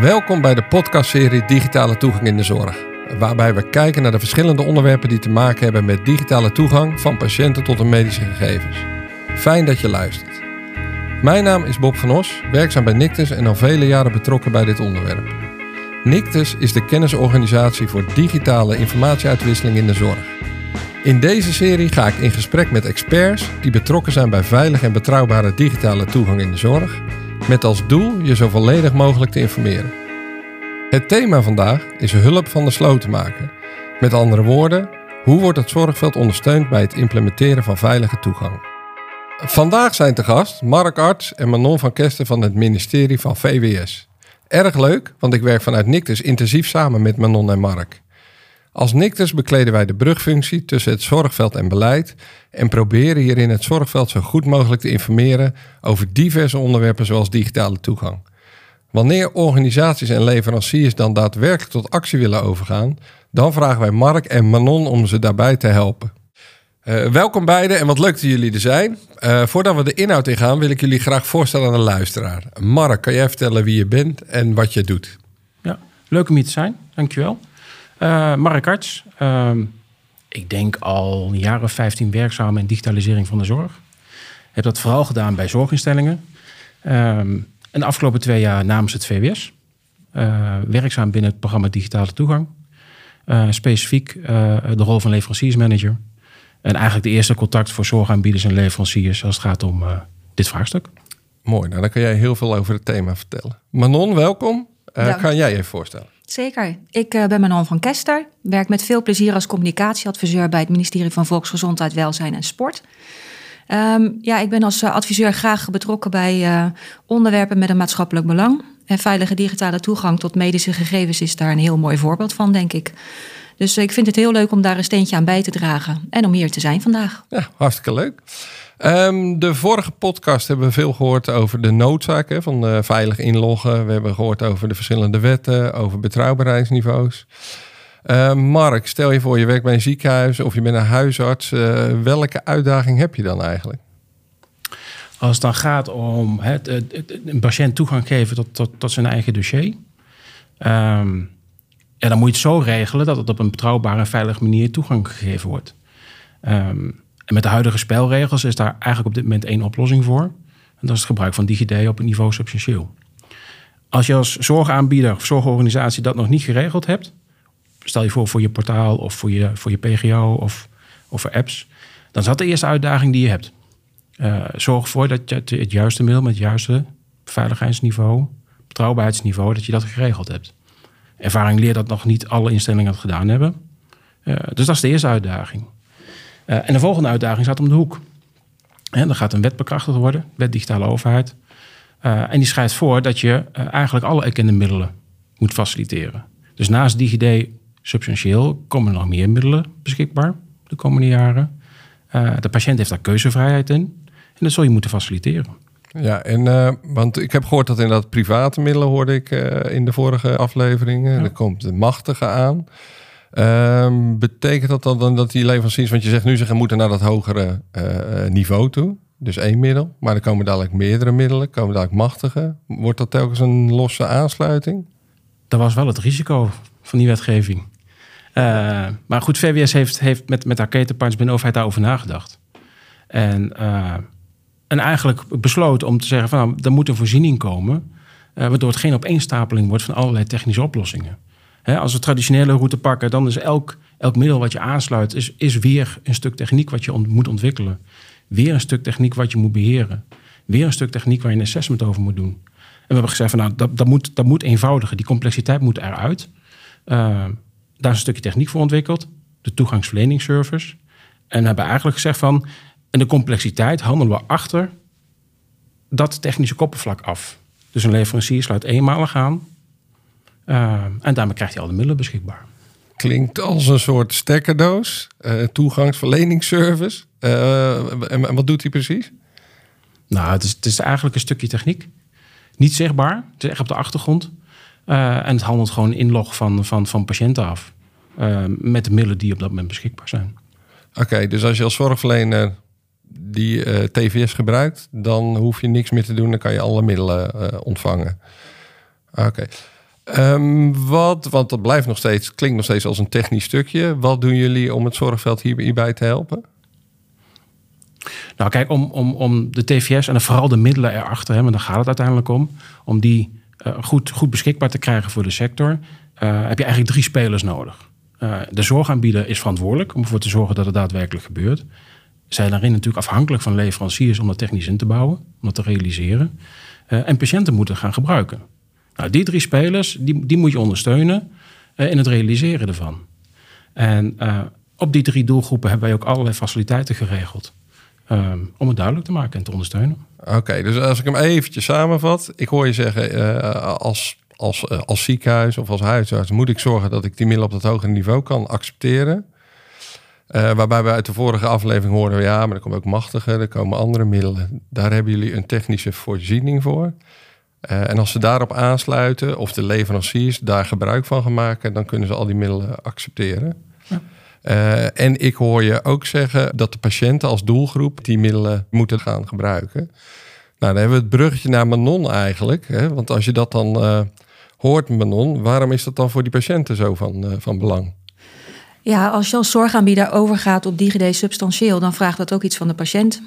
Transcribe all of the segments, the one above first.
Welkom bij de podcastserie Digitale Toegang in de Zorg, waarbij we kijken naar de verschillende onderwerpen die te maken hebben met digitale toegang van patiënten tot hun medische gegevens. Fijn dat je luistert. Mijn naam is Bob van Os, werkzaam bij Nictus en al vele jaren betrokken bij dit onderwerp. Nictus is de kennisorganisatie voor digitale informatieuitwisseling in de zorg. In deze serie ga ik in gesprek met experts die betrokken zijn bij veilige en betrouwbare digitale toegang in de zorg, met als doel je zo volledig mogelijk te informeren. Het thema vandaag is hulp van de slotenmaker. Met andere woorden, hoe wordt het zorgveld ondersteund bij het implementeren van veilige toegang? Vandaag zijn te gast Mark Arts en Manon van Kesten van het ministerie van VWS. Erg leuk, want ik werk vanuit Nictus intensief samen met Manon en Mark. Als Nictus bekleden wij de brugfunctie tussen het zorgveld en beleid en proberen hierin het zorgveld zo goed mogelijk te informeren over diverse onderwerpen zoals digitale toegang. Wanneer organisaties en leveranciers dan daadwerkelijk tot actie willen overgaan, dan vragen wij Mark en Manon om ze daarbij te helpen. Uh, welkom beiden en wat leuk dat jullie er zijn. Uh, voordat we de inhoud ingaan, wil ik jullie graag voorstellen aan de luisteraar. Mark, kan jij vertellen wie je bent en wat je doet? Ja, leuk om hier te zijn. Dankjewel. Uh, Mark Arts. Ehm, ik denk al een jaar of 15 werkzaam in digitalisering van de zorg. Heb dat vooral gedaan bij zorginstellingen. Um, en de afgelopen twee jaar namens het VWS. werkzaam binnen het programma Digitale Toegang. specifiek de rol van leveranciersmanager. En eigenlijk de eerste contact voor zorgaanbieders en leveranciers als het gaat om uh, dit vraagstuk. Mooi, nou dan kan jij heel veel over het thema vertellen. Manon, welkom. Uh, Kan jij je voorstellen? Zeker. Ik uh, ben Manon van Kester. Werk met veel plezier als communicatieadviseur bij het ministerie van Volksgezondheid, Welzijn en Sport. Um, ja, ik ben als adviseur graag betrokken bij onderwerpen met een maatschappelijk belang. En veilige digitale toegang tot medische gegevens is daar een heel mooi voorbeeld van, denk ik. Dus ik vind het heel leuk om daar een steentje aan bij te dragen en om hier te zijn vandaag. Ja, hartstikke leuk. Um, de vorige podcast hebben we veel gehoord over de noodzaken van uh, veilig inloggen. We hebben gehoord over de verschillende wetten, over betrouwbaarheidsniveaus. Uh, Mark, stel je voor je werkt bij een ziekenhuis of je bent een huisarts. Uh, welke uitdaging heb je dan eigenlijk? Als het dan gaat om het, een patiënt toegang geven tot, tot, tot zijn eigen dossier. Um, ja, dan moet je het zo regelen dat het op een betrouwbare en veilige manier toegang gegeven wordt. Um, en met de huidige spelregels is daar eigenlijk op dit moment één oplossing voor. En dat is het gebruik van DigiD op het niveau substantieel. Als je als zorgaanbieder of zorgorganisatie dat nog niet geregeld hebt, stel je voor voor je portaal of voor je, voor je PGO of, of voor apps, dan is dat de eerste uitdaging die je hebt. Uh, zorg ervoor dat je het juiste middel met het juiste veiligheidsniveau, betrouwbaarheidsniveau, dat je dat geregeld hebt. Ervaring leert dat nog niet alle instellingen dat gedaan hebben. Uh, dus dat is de eerste uitdaging. Uh, en de volgende uitdaging staat om de hoek. En dan gaat een wet bekrachtigd worden, wet digitale overheid. Uh, en die schrijft voor dat je eigenlijk alle erkende middelen moet faciliteren. Dus naast DigiD substantieel komen er nog meer middelen beschikbaar de komende jaren. de patiënt heeft daar keuzevrijheid in. En dat zul je moeten faciliteren. Ja, en uh, want ik heb gehoord dat inderdaad private middelen hoorde ik uh, in de vorige afleveringen. Ja. Er komt de machtige aan. Um, betekent dat dan dat die leveranciers, want je zegt nu ze moeten naar dat hogere uh, niveau toe. Dus één middel, maar er komen dadelijk meerdere middelen, komen dadelijk machtige. Wordt dat telkens een losse aansluiting? Dat was wel het risico van die wetgeving. maar goed, VWS heeft, heeft met, met haar ketenpartners binnen overheid daarover nagedacht. En en eigenlijk besloten om te zeggen van nou, er moet een voorziening komen. Uh, waardoor het geen opeenstapeling wordt van allerlei technische oplossingen. als we traditionele route pakken, dan is elk, elk middel wat je aansluit, is, is weer een stuk techniek wat je moet ontwikkelen. Weer een stuk techniek wat je moet beheren. Weer een stuk techniek waar je een assessment over moet doen. En we hebben gezegd van nou, dat, dat, moet, dat moet eenvoudiger. Die complexiteit moet eruit. Uh, daar is een stukje techniek voor ontwikkeld. De toegangsverleningsservice. En we hebben eigenlijk gezegd van en de complexiteit handelen we achter dat technische koppelvlak af. Dus een leverancier sluit eenmalig aan. Uh, en daarmee krijgt hij al de middelen beschikbaar. Klinkt als een soort stekkerdoos, uh, toegangsverleningsservice. Uh, en wat doet hij precies? Nou, het is, het is eigenlijk een stukje techniek. Niet zichtbaar, het is echt op de achtergrond. en het handelt gewoon inlog van, van, van patiënten af. met de middelen die op dat moment beschikbaar zijn. Oké, dus als je als zorgverlener die uh, TVS gebruikt, dan hoef je niks meer te doen. Dan kan je alle middelen uh, ontvangen. Oké. Ehm, wat, want dat blijft nog steeds, klinkt nog steeds als een technisch stukje. Wat doen jullie om het zorgveld hier, hierbij te helpen? Nou, kijk, om, om, om de TVS en vooral de middelen erachter, hè, want daar gaat het uiteindelijk om, om die uh, goed, goed beschikbaar te krijgen voor de sector, heb je eigenlijk drie spelers nodig. De zorgaanbieder is verantwoordelijk om ervoor te zorgen dat het daadwerkelijk gebeurt. Zijn daarin natuurlijk afhankelijk van leveranciers om dat technisch in te bouwen, om dat te realiseren. en patiënten moeten gaan gebruiken. Nou, die drie spelers, die, die moet je ondersteunen in het realiseren ervan. En op die drie doelgroepen hebben wij ook allerlei faciliteiten geregeld. Um, om het duidelijk te maken en te ondersteunen. Oké, dus als ik hem eventjes samenvat. Ik hoor je zeggen, als, als, als ziekenhuis of als huisarts moet ik zorgen dat ik die middelen op dat hogere niveau kan accepteren. Uh, waarbij we uit de vorige aflevering hoorden, ja, maar er komen ook machtiger, er komen andere middelen. Daar hebben jullie een technische voorziening voor. en als ze daarop aansluiten, of de leveranciers daar gebruik van gaan maken, dan kunnen ze al die middelen accepteren. Ja. Uh, en ik hoor je ook zeggen dat de patiënten als doelgroep die middelen moeten gaan gebruiken. Nou, dan hebben we het bruggetje naar Manon eigenlijk. Hè? Want als je dat dan hoort, Manon, waarom is dat dan voor die patiënten zo van, van belang? Ja, als je als zorgaanbieder overgaat op DigiD substantieel, dan vraagt dat ook iets van de patiënt.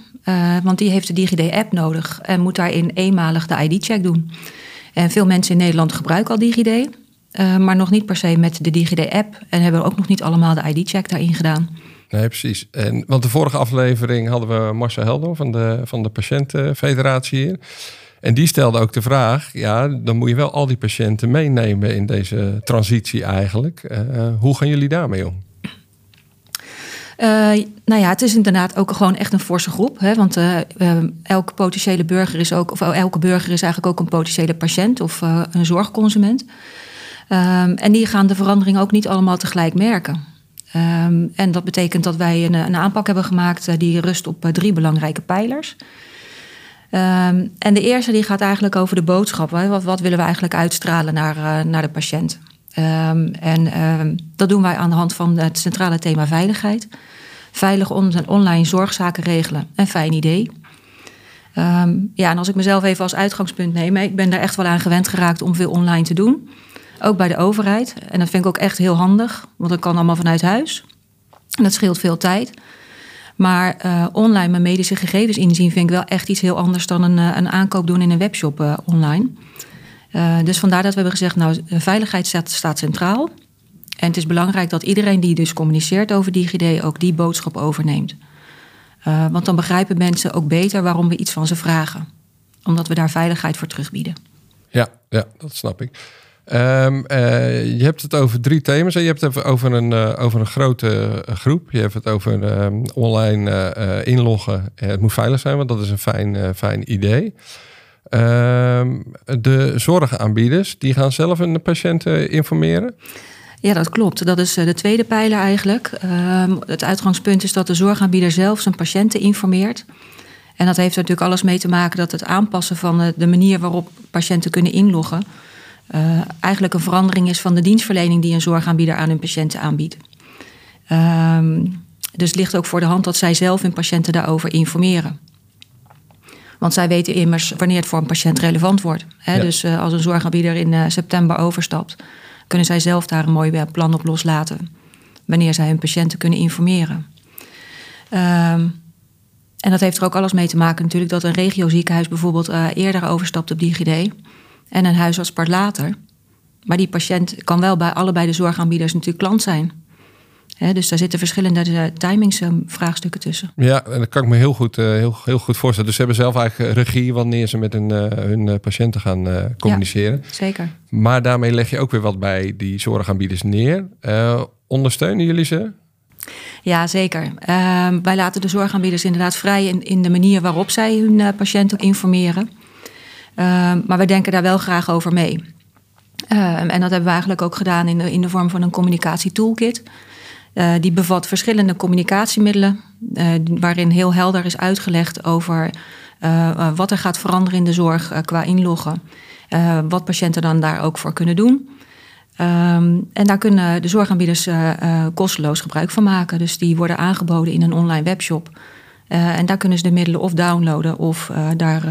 want die heeft de DigiD-app nodig en moet daarin eenmalig de ID-check doen. En veel mensen in Nederland gebruiken al DigiD. Uh, maar nog niet per se met de DigiD-app. En hebben ook nog niet allemaal de ID-check daarin gedaan. Nee, precies. En, want de vorige aflevering hadden we Marcel Helder van de, van de Patiëntenfederatie hier. En die stelde ook de vraag: ja, dan moet je wel al die patiënten meenemen in deze transitie eigenlijk. Uh, hoe gaan jullie daarmee om? Uh, nou ja, het is inderdaad ook gewoon echt een forse groep. Hè? Want uh, uh, elke potentiële burger is ook, of elke burger is eigenlijk ook een potentiële patiënt of een zorgconsument. Um, en die gaan de verandering ook niet allemaal tegelijk merken. Um, en dat betekent dat wij een, een aanpak hebben gemaakt die rust op drie belangrijke pijlers. En de eerste die gaat eigenlijk over de boodschap. Wat, wat willen we eigenlijk uitstralen naar, naar de patiënt? En dat doen wij aan de hand van het centrale thema veiligheid. Veilig on online zorgzaken regelen. Een fijn idee. ja, en als ik mezelf even als uitgangspunt neem, ik ben daar echt wel aan gewend geraakt om veel online te doen. Ook bij de overheid. En dat vind ik ook echt heel handig, want dat kan allemaal vanuit huis. En dat scheelt veel tijd. Maar uh, online mijn medische gegevens inzien vind ik wel echt iets heel anders dan een, een aankoop doen in een webshop uh, online. Uh, dus vandaar dat we hebben gezegd, nou, veiligheid staat, centraal. En het is belangrijk dat iedereen die dus communiceert over DigiD ook die boodschap overneemt. want dan begrijpen mensen ook beter waarom we iets van ze vragen. Omdat we daar veiligheid voor terugbieden. Ja, ja dat snap ik. Uh, je hebt het over drie thema's. Je hebt het over een, over een grote groep. Je hebt het over um, online inloggen. het moet veilig zijn, want dat is een fijn, fijn idee. Um, de zorgaanbieders, die gaan zelf hun patiënten informeren? Ja, dat klopt. Dat is de tweede pijler eigenlijk. het uitgangspunt is dat de zorgaanbieder zelf zijn patiënten informeert. En dat heeft er natuurlijk alles mee te maken dat het aanpassen van de manier waarop patiënten kunnen inloggen eigenlijk een verandering is van de dienstverlening die een zorgaanbieder aan hun patiënten aanbiedt. Um, dus het ligt ook voor de hand dat zij zelf hun patiënten daarover informeren. Want zij weten immers wanneer het voor een patiënt relevant wordt. Hè? Dus uh, als een zorgaanbieder in uh, september overstapt, kunnen zij zelf daar een mooi plan op loslaten. Wanneer zij hun patiënten kunnen informeren. Um, en dat heeft er ook alles mee te maken natuurlijk dat een regioziekenhuis bijvoorbeeld eerder overstapt op DigiD en een huisarts part later. Maar die patiënt kan wel bij allebei de zorgaanbieders natuurlijk klant zijn. Dus daar zitten verschillende uh, timingsvraagstukken tussen. Ja, en dat kan ik me heel goed, uh, heel, heel goed voorstellen. Dus ze hebben zelf eigenlijk regie wanneer ze met hun, uh, hun patiënten gaan communiceren. Ja, zeker. Maar daarmee leg je ook weer wat bij die zorgaanbieders neer. ondersteunen jullie ze? Ja, zeker. Ehm, wij laten de zorgaanbieders inderdaad vrij in, in de manier waarop zij hun patiënten informeren. Ehm, maar we denken daar wel graag over mee. Ehm, en dat hebben we eigenlijk ook gedaan in de, in de vorm van een communicatietoolkit. Uh, die bevat verschillende communicatiemiddelen, uh, waarin heel helder is uitgelegd over uh, wat er gaat veranderen in de zorg qua inloggen. wat patiënten dan daar ook voor kunnen doen. Um, en daar kunnen de zorgaanbieders kosteloos gebruik van maken. Dus die worden aangeboden in een online webshop. en daar kunnen ze de middelen of downloaden of daar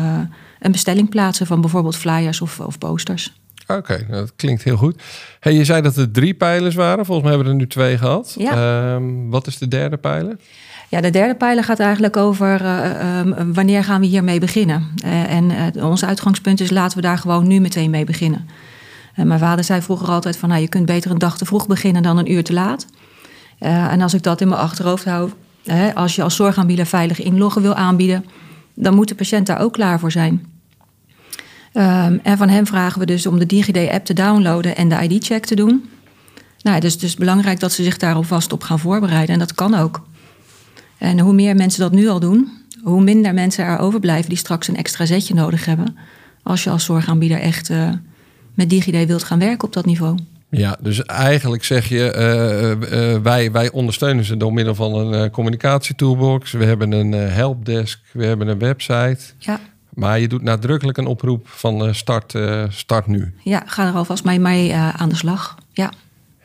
een bestelling plaatsen van bijvoorbeeld flyers of, of posters. Oké, dat klinkt heel goed. Hey, je zei dat er drie pijlers waren. Volgens mij hebben we er nu twee gehad. Ja. Ehm, wat is de derde pijler? Ja, de derde pijler gaat eigenlijk over uh, um, wanneer gaan we hiermee beginnen. Uh, en uh, ons uitgangspunt is laten we daar gewoon nu meteen mee beginnen. mijn vader zei vroeger altijd van nou, je kunt beter een dag te vroeg beginnen dan een uur te laat. en als ik dat in mijn achterhoofd hou, als je als zorgaanbieder veilig inloggen wil aanbieden, dan moet de patiënt daar ook klaar voor zijn. Um, en van hem vragen we dus om de DigiD-app te downloaden en de ID-check te doen. Nou, dus het is belangrijk dat ze zich daar alvast op gaan voorbereiden. En dat kan ook. En hoe meer mensen dat nu al doen, hoe minder mensen er overblijven die straks een extra zetje nodig hebben. Als je als zorgaanbieder echt uh, met DigiD wilt gaan werken op dat niveau. Ja, dus eigenlijk zeg je, uh, uh, wij, wij ondersteunen ze door middel van een communicatietoolbox. We hebben een helpdesk, we hebben een website. Ja. Maar je doet nadrukkelijk een oproep van start, start nu. Ja, ga er alvast mee, mee aan de slag. Ja.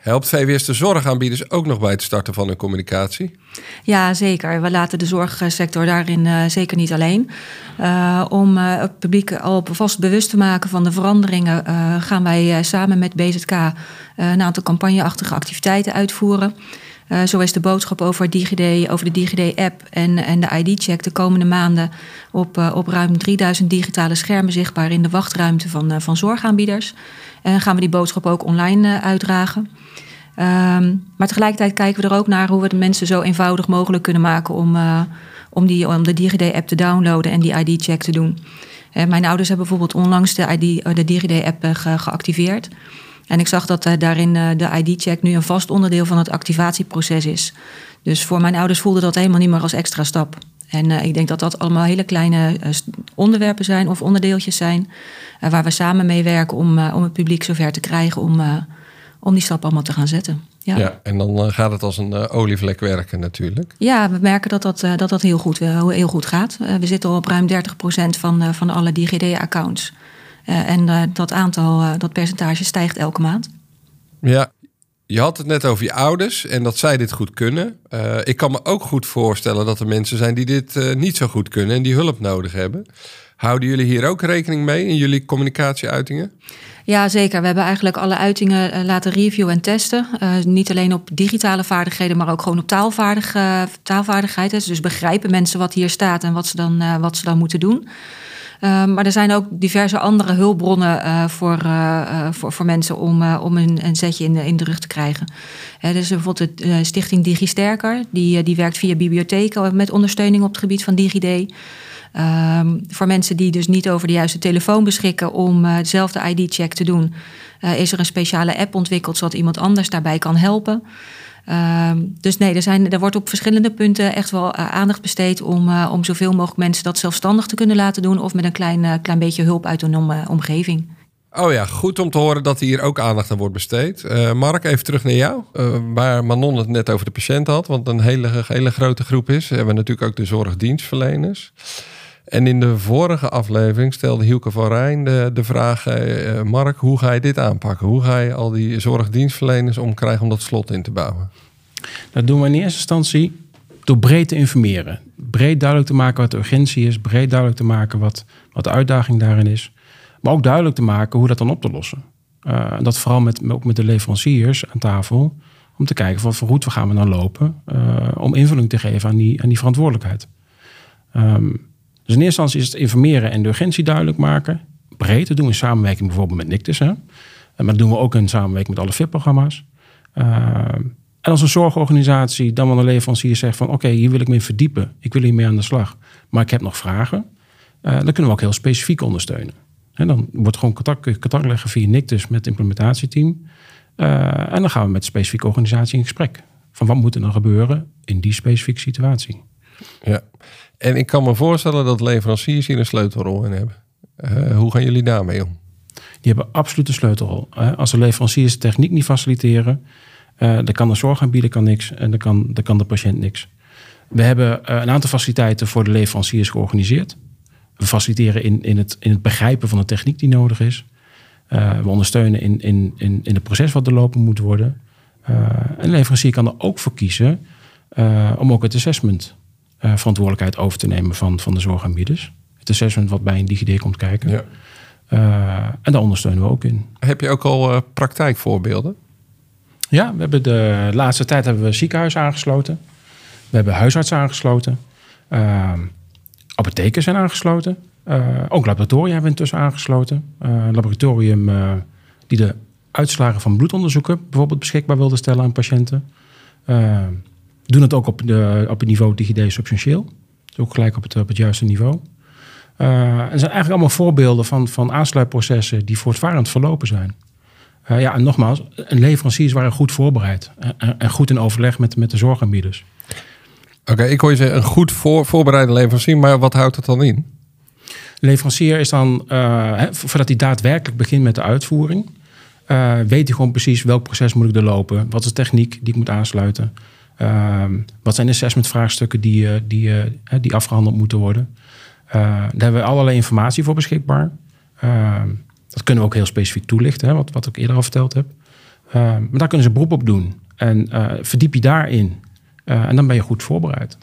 Helpt VWS de zorgaanbieders ook nog bij het starten van hun communicatie? Ja, zeker. We laten de zorgsector daarin uh, zeker niet alleen. Uh, om uh, het publiek al vast bewust te maken van de veranderingen, gaan wij samen met BZK een aantal campagneachtige activiteiten uitvoeren. Zo is de boodschap over, DigiD, over de DigiD-app en, en de ID-check de komende maanden op, op ruim 3000 digitale schermen zichtbaar in de wachtruimte van, van zorgaanbieders. En gaan we die boodschap ook online uitdragen. Um, maar tegelijkertijd kijken we er ook naar hoe we de mensen zo eenvoudig mogelijk kunnen maken om, om, die, om de DigiD-app te downloaden en die ID-check te doen. Mijn ouders hebben bijvoorbeeld onlangs de, ID, de DigiD-app ge geactiveerd. En ik zag dat daarin de ID-check nu een vast onderdeel van het activatieproces is. Dus voor mijn ouders voelde dat helemaal niet meer als extra stap. En ik denk dat dat allemaal hele kleine onderwerpen zijn of onderdeeltjes zijn. waar we samen mee werken om, om het publiek zover te krijgen om om die stap allemaal te gaan zetten. Ja, ja en dan gaat het als een olievlek werken natuurlijk. Ja, we merken dat dat, dat, dat heel, goed, heel goed gaat. we zitten al op ruim 30% van, van alle DigiD-accounts. En dat aantal, dat percentage stijgt elke maand. Ja, je had het net over je ouders en dat zij dit goed kunnen. ik kan me ook goed voorstellen dat er mensen zijn die dit niet zo goed kunnen en die hulp nodig hebben. Houden jullie hier ook rekening mee in jullie communicatieuitingen? Ja, zeker. We hebben eigenlijk alle uitingen uh, laten reviewen en testen. Niet alleen op digitale vaardigheden, maar ook gewoon op taalvaardig, taalvaardigheid. Dus begrijpen mensen wat hier staat en wat ze dan, wat ze dan moeten doen. Maar er zijn ook diverse andere hulpbronnen voor, voor, voor mensen om, om een, een zetje in de, in de rug te krijgen. dus bijvoorbeeld de Stichting DigiSterker, die, die werkt via bibliotheken met ondersteuning op het gebied van DigiD. Um, voor mensen die dus niet over de juiste telefoon beschikken om dezelfde ID-check te doen, is er een speciale app ontwikkeld zodat iemand anders daarbij kan helpen. Um, dus nee, er, zijn, er wordt op verschillende punten echt wel uh, aandacht besteed om, om zoveel mogelijk mensen dat zelfstandig te kunnen laten doen of met een klein, klein beetje hulp uit hun om, omgeving. Oh ja, goed om te horen dat hier ook aandacht aan wordt besteed. Uh, Mark, even terug naar jou. Uh, waar Manon het net over de patiënt had, want een hele, hele grote groep is, hebben we natuurlijk ook de zorgdienstverleners. En in de vorige aflevering stelde Hielke van Rijn de, de vraag: eh, Mark, hoe ga je dit aanpakken? Hoe ga je al die zorgdienstverleners omkrijgen om dat slot in te bouwen? Dat doen we in eerste instantie door breed te informeren. Breed duidelijk te maken wat de urgentie is, breed duidelijk te maken wat, wat de uitdaging daarin is. Maar ook duidelijk te maken hoe dat dan op te lossen. Uh, dat vooral met, ook met de leveranciers aan tafel. Om te kijken wat voor route gaan we dan lopen. Om invulling te geven aan die, aan die verantwoordelijkheid. Um, dus in eerste instantie is het informeren en de urgentie duidelijk maken. Breed, dat doen we in samenwerking bijvoorbeeld met NICTUS. Hè? Maar dat doen we ook in samenwerking met alle VIP-programma's. Uh, en als een zorgorganisatie dan wel een leverancier zegt van... oké, hier wil ik mee verdiepen, ik wil hiermee aan de slag... maar ik heb nog vragen, uh, dan kunnen we ook heel specifiek ondersteunen. En dan wordt gewoon contact, contact leggen via NICTUS met het implementatieteam... Uh, en dan gaan we met de specifieke organisatie in gesprek. Van wat moet er dan gebeuren in die specifieke situatie? Ja, en ik kan me voorstellen dat leveranciers hier een sleutelrol in hebben. Uh, hoe gaan jullie daarmee om? Die hebben absoluut een sleutelrol. Als de leveranciers de techniek niet faciliteren, uh, dan kan de zorgaanbieder kan niks en dan kan, dan kan de patiënt niks. We hebben uh, een aantal faciliteiten voor de leveranciers georganiseerd. We faciliteren in, in, het, in het begrijpen van de techniek die nodig is. we ondersteunen in, in, in, in het proces wat er lopen moet worden. en de leverancier kan er ook voor kiezen om ook het assessment uh, verantwoordelijkheid over te nemen van, van de zorgaanbieders. Het assessment wat bij een DigiD komt kijken. Ja. en daar ondersteunen we ook in. Heb je ook al praktijkvoorbeelden? Ja, we hebben de laatste tijd hebben we ziekenhuis aangesloten. We hebben huisarts aangesloten. Apotheken zijn aangesloten. Ook laboratoria hebben we intussen aangesloten. Laboratorium die de uitslagen van bloedonderzoeken bijvoorbeeld beschikbaar wilde stellen aan patiënten. Doen het ook op, de, op het niveau DigiD substantieel. Dus ook gelijk op het, op het juiste niveau. er zijn eigenlijk allemaal voorbeelden van, van aansluitprocessen die voortvarend verlopen zijn. ja, en nogmaals, een leveranciers waren goed voorbereid en, en goed in overleg met, met de zorgaanbieders. Oké, ik hoor je zeggen een goed voor, voorbereide leverancier, maar wat houdt dat dan in? Leverancier is dan, uh, voordat hij daadwerkelijk begint met de uitvoering, uh, weet hij gewoon precies welk proces moet ik er lopen, wat is de techniek die ik moet aansluiten, uh, wat zijn de assessmentvraagstukken die, die, die afgehandeld moeten worden. daar hebben we allerlei informatie voor beschikbaar. Ehm, dat kunnen we ook heel specifiek toelichten, hè, wat, wat ik eerder al verteld heb. Ehm, maar daar kunnen ze beroep op doen. En verdiep je daarin en dan ben je goed voorbereid.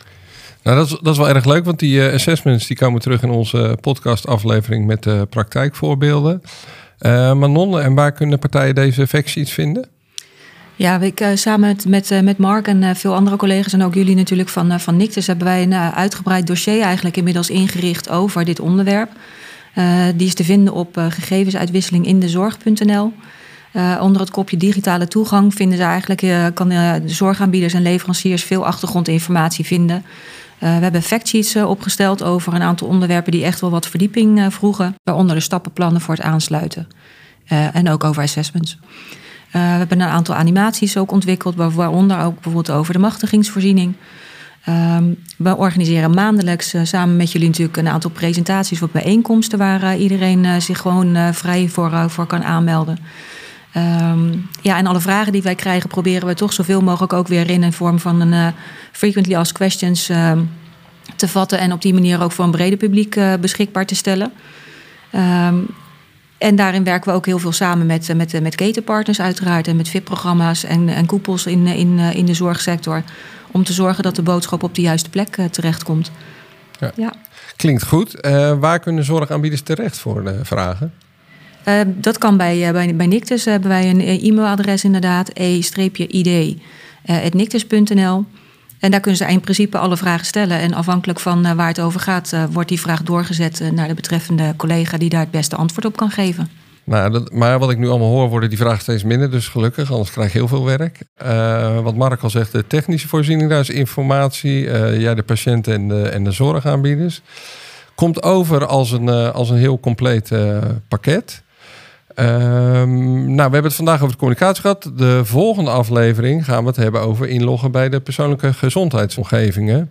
Nou, dat is, dat is wel erg leuk, want die assessments die komen terug in onze podcastaflevering met de praktijkvoorbeelden. Uh, Manon, en waar kunnen partijen deze iets vinden? Ja, ik, uh, samen met, met, met Mark en veel andere collega's en ook jullie natuurlijk van, van Nictus hebben wij een uitgebreid dossier eigenlijk inmiddels ingericht over dit onderwerp. die is te vinden op gegevensuitwisseling in de zorg.nl. Uh, onder het kopje digitale toegang vinden ze eigenlijk, uh, kan uh, de zorgaanbieders en leveranciers veel achtergrondinformatie vinden. we hebben factsheets opgesteld over een aantal onderwerpen die echt wel wat verdieping vroegen. Waaronder de stappenplannen voor het aansluiten. en ook over assessments. We hebben een aantal animaties ook ontwikkeld, waaronder ook bijvoorbeeld over de machtigingsvoorziening. Ehm, we organiseren maandelijks samen met jullie natuurlijk een aantal presentaties of bijeenkomsten waar iedereen zich gewoon vrij voor, voor kan aanmelden. Um, ja, en alle vragen die wij krijgen, proberen we toch zoveel mogelijk ook weer in een vorm van een frequently asked questions uh, te vatten. En op die manier ook voor een brede publiek beschikbaar te stellen. En daarin werken we ook heel veel samen met, met, met ketenpartners, uiteraard. En met VIP-programma's en, en koepels in, in, in de zorgsector. Om te zorgen dat de boodschap op de juiste plek terechtkomt. Ja. ja. Klinkt goed. waar kunnen zorgaanbieders terecht voor de vragen? Uh, dat kan bij, uh, bij, bij Nictus. hebben wij een e-mailadres inderdaad, e-id.nictus.nl. En daar kunnen ze in principe alle vragen stellen. En afhankelijk van uh, waar het over gaat, wordt die vraag doorgezet naar de betreffende collega die daar het beste antwoord op kan geven. Nou, dat, maar wat ik nu allemaal hoor, worden die vragen steeds minder. Dus gelukkig, anders krijg je heel veel werk. wat Mark al zegt, de technische voorziening, daar is informatie. ja, de patiënten en de, en de zorgaanbieders. Komt over als een, als een heel compleet pakket. Um, nou, we hebben het vandaag over de communicatie gehad. De volgende aflevering gaan we het hebben over inloggen bij de persoonlijke gezondheidsomgevingen.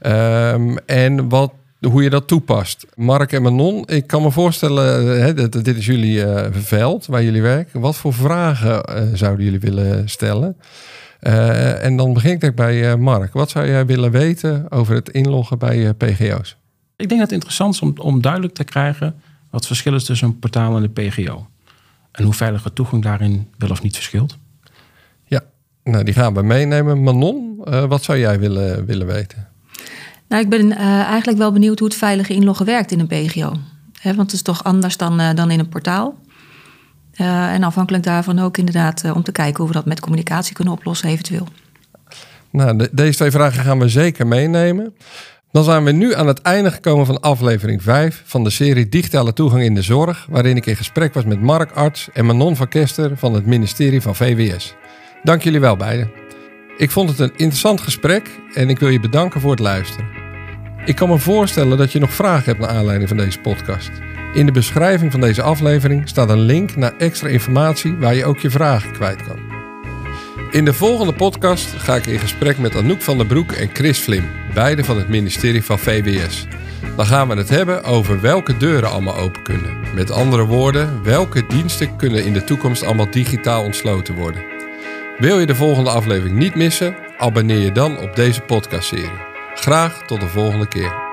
Um, en wat, hoe je dat toepast. Mark en Manon, ik kan me voorstellen, hè, dit, is jullie uh, veld waar jullie werken. Wat voor vragen uh, zouden jullie willen stellen? Uh, en dan begin ik bij Mark. Wat zou jij willen weten over het inloggen bij PGO's? Ik denk dat het interessant is om, om duidelijk te krijgen wat het verschil is tussen een portaal en de PGO. En hoe veilige toegang daarin wel of niet verschilt? Ja, nou die gaan we meenemen. Manon, uh, wat zou jij willen, willen weten? Nou, ik ben uh, eigenlijk wel benieuwd hoe het veilige inloggen werkt in een PGO. He, want het is toch anders dan, uh, dan in een portaal. en afhankelijk daarvan ook inderdaad om te kijken hoe we dat met communicatie kunnen oplossen eventueel. Nou, de, deze twee vragen gaan we zeker meenemen. Dan zijn we nu aan het einde gekomen van aflevering 5 van de serie Digitale Toegang in de Zorg, waarin ik in gesprek was met Mark Arts en Manon van Kester van het ministerie van VWS. Dank jullie wel beiden. Ik vond het een interessant gesprek en ik wil je bedanken voor het luisteren. Ik kan me voorstellen dat je nog vragen hebt naar aanleiding van deze podcast. In de beschrijving van deze aflevering staat een link naar extra informatie waar je ook je vragen kwijt kan. In de volgende podcast ga ik in gesprek met Anouk van der Broek en Chris Vlim, beide van het ministerie van VWS. Dan gaan we het hebben over welke deuren allemaal open kunnen. Met andere woorden, welke diensten kunnen in de toekomst allemaal digitaal ontsloten worden. Wil je de volgende aflevering niet missen? Abonneer je dan op deze podcastserie. Graag tot de volgende keer.